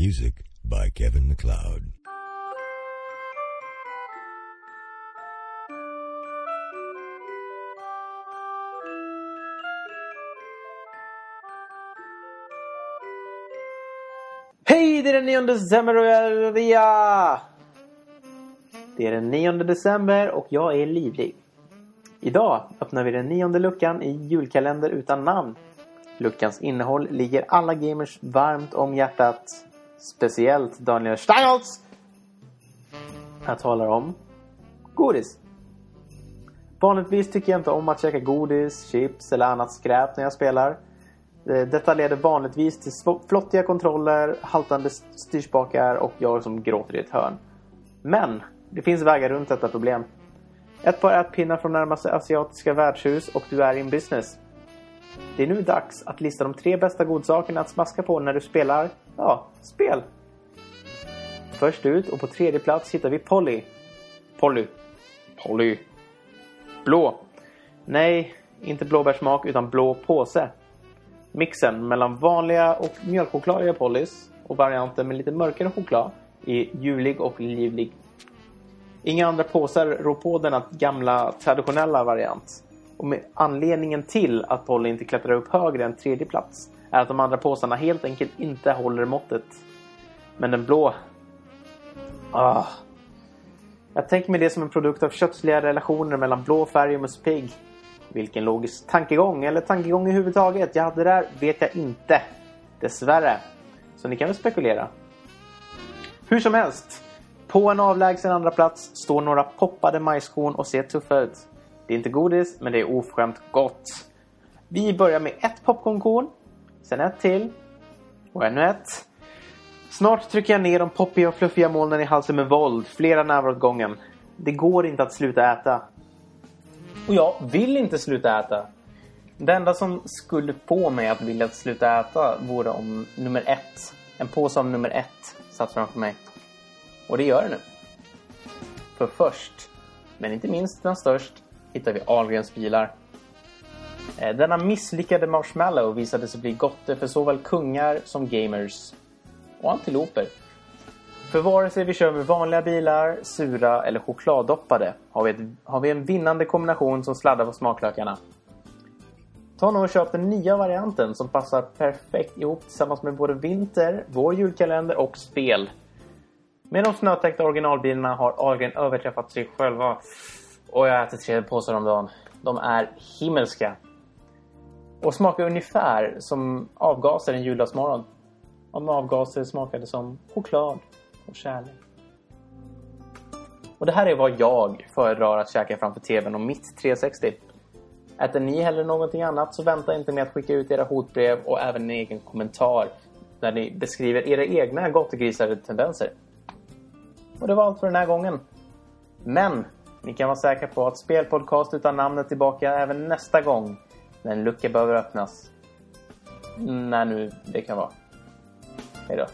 Music by Kevin McLeod. Hej, det är den 9 december och jag är Ria! Det är den 9 december och jag är livlig. Idag öppnar vi den nionde luckan i julkalender utan namn. Luckans innehåll ligger alla gamers varmt om hjärtat. Speciellt Daniel Steinholtz! Jag talar om godis. Vanligtvis tycker jag inte om att käka godis, chips eller annat skräp när jag spelar. Eh, detta leder vanligtvis till flottiga kontroller, haltande styrspakar och jag som gråter i ett hörn. Men det finns vägar runt detta problem. Ett par ätpinnar från närmaste asiatiska värdshus och du är in business. Det är nu dags att lista de tre bästa godsakerna att smaska på när du spelar, ja, spel. Först ut och på tredje plats hittar vi Polly. Polly. Polly. Blå. Nej, inte blåbärssmak utan blå påse. Mixen mellan vanliga och mjölkchokladiga Pollys och varianten med lite mörkare choklad är julig och livlig. Inga andra påsar rår på denna gamla traditionella variant. Och med anledningen till att Polly inte klättrar upp högre än tredje plats är att de andra påsarna helt enkelt inte håller måttet. Men den blå... Ah. Jag tänker mig det som en produkt av kötsliga relationer mellan blå färg och Musse Pigg. Vilken logisk tankegång, eller tankegång överhuvudtaget jag hade där vet jag inte. Dessvärre. Så ni kan väl spekulera. Hur som helst. På en avlägsen andra plats står några poppade majskorn och ser tuffa ut. Det är inte godis, men det är oförskämt gott. Vi börjar med ett popcornkorn, sen ett till och ännu ett. Snart trycker jag ner de poppiga och fluffiga molnen i halsen med våld, flera nävar åt gången. Det går inte att sluta äta. Och jag vill inte sluta äta. Det enda som skulle få mig att vilja sluta äta vore om nummer ett, en påse av nummer ett, satt framför mig. Och det gör det nu. För först, men inte minst utan störst, hittar vi Ahlgrens bilar. Eh, denna misslyckade marshmallow visade sig bli gotte för såväl kungar som gamers. Och antiloper. För vare sig vi kör med vanliga bilar, sura eller chokladdoppade har vi, ett, har vi en vinnande kombination som sladdar på smaklökarna. Ta nu och köp den nya varianten som passar perfekt ihop tillsammans med både vinter, vår julkalender och spel. Med de snötäckta originalbilarna har Ahlgren överträffat sig själva. Och jag äter tre påsar om dagen. De är himmelska. Och smakar ungefär som avgaser en juldagsmorgon. Om avgaser smakade som choklad och kärlek. Och det här är vad jag föredrar att käka framför TVn och mitt 360. Äter ni heller någonting annat så vänta inte med att skicka ut era hotbrev och även en egen kommentar när ni beskriver era egna gottegrisade tendenser. Och det var allt för den här gången. Men ni kan vara säkra på att Spelpodcast utan namn är tillbaka även nästa gång när en lucka behöver öppnas. När nu det kan vara. Hej då.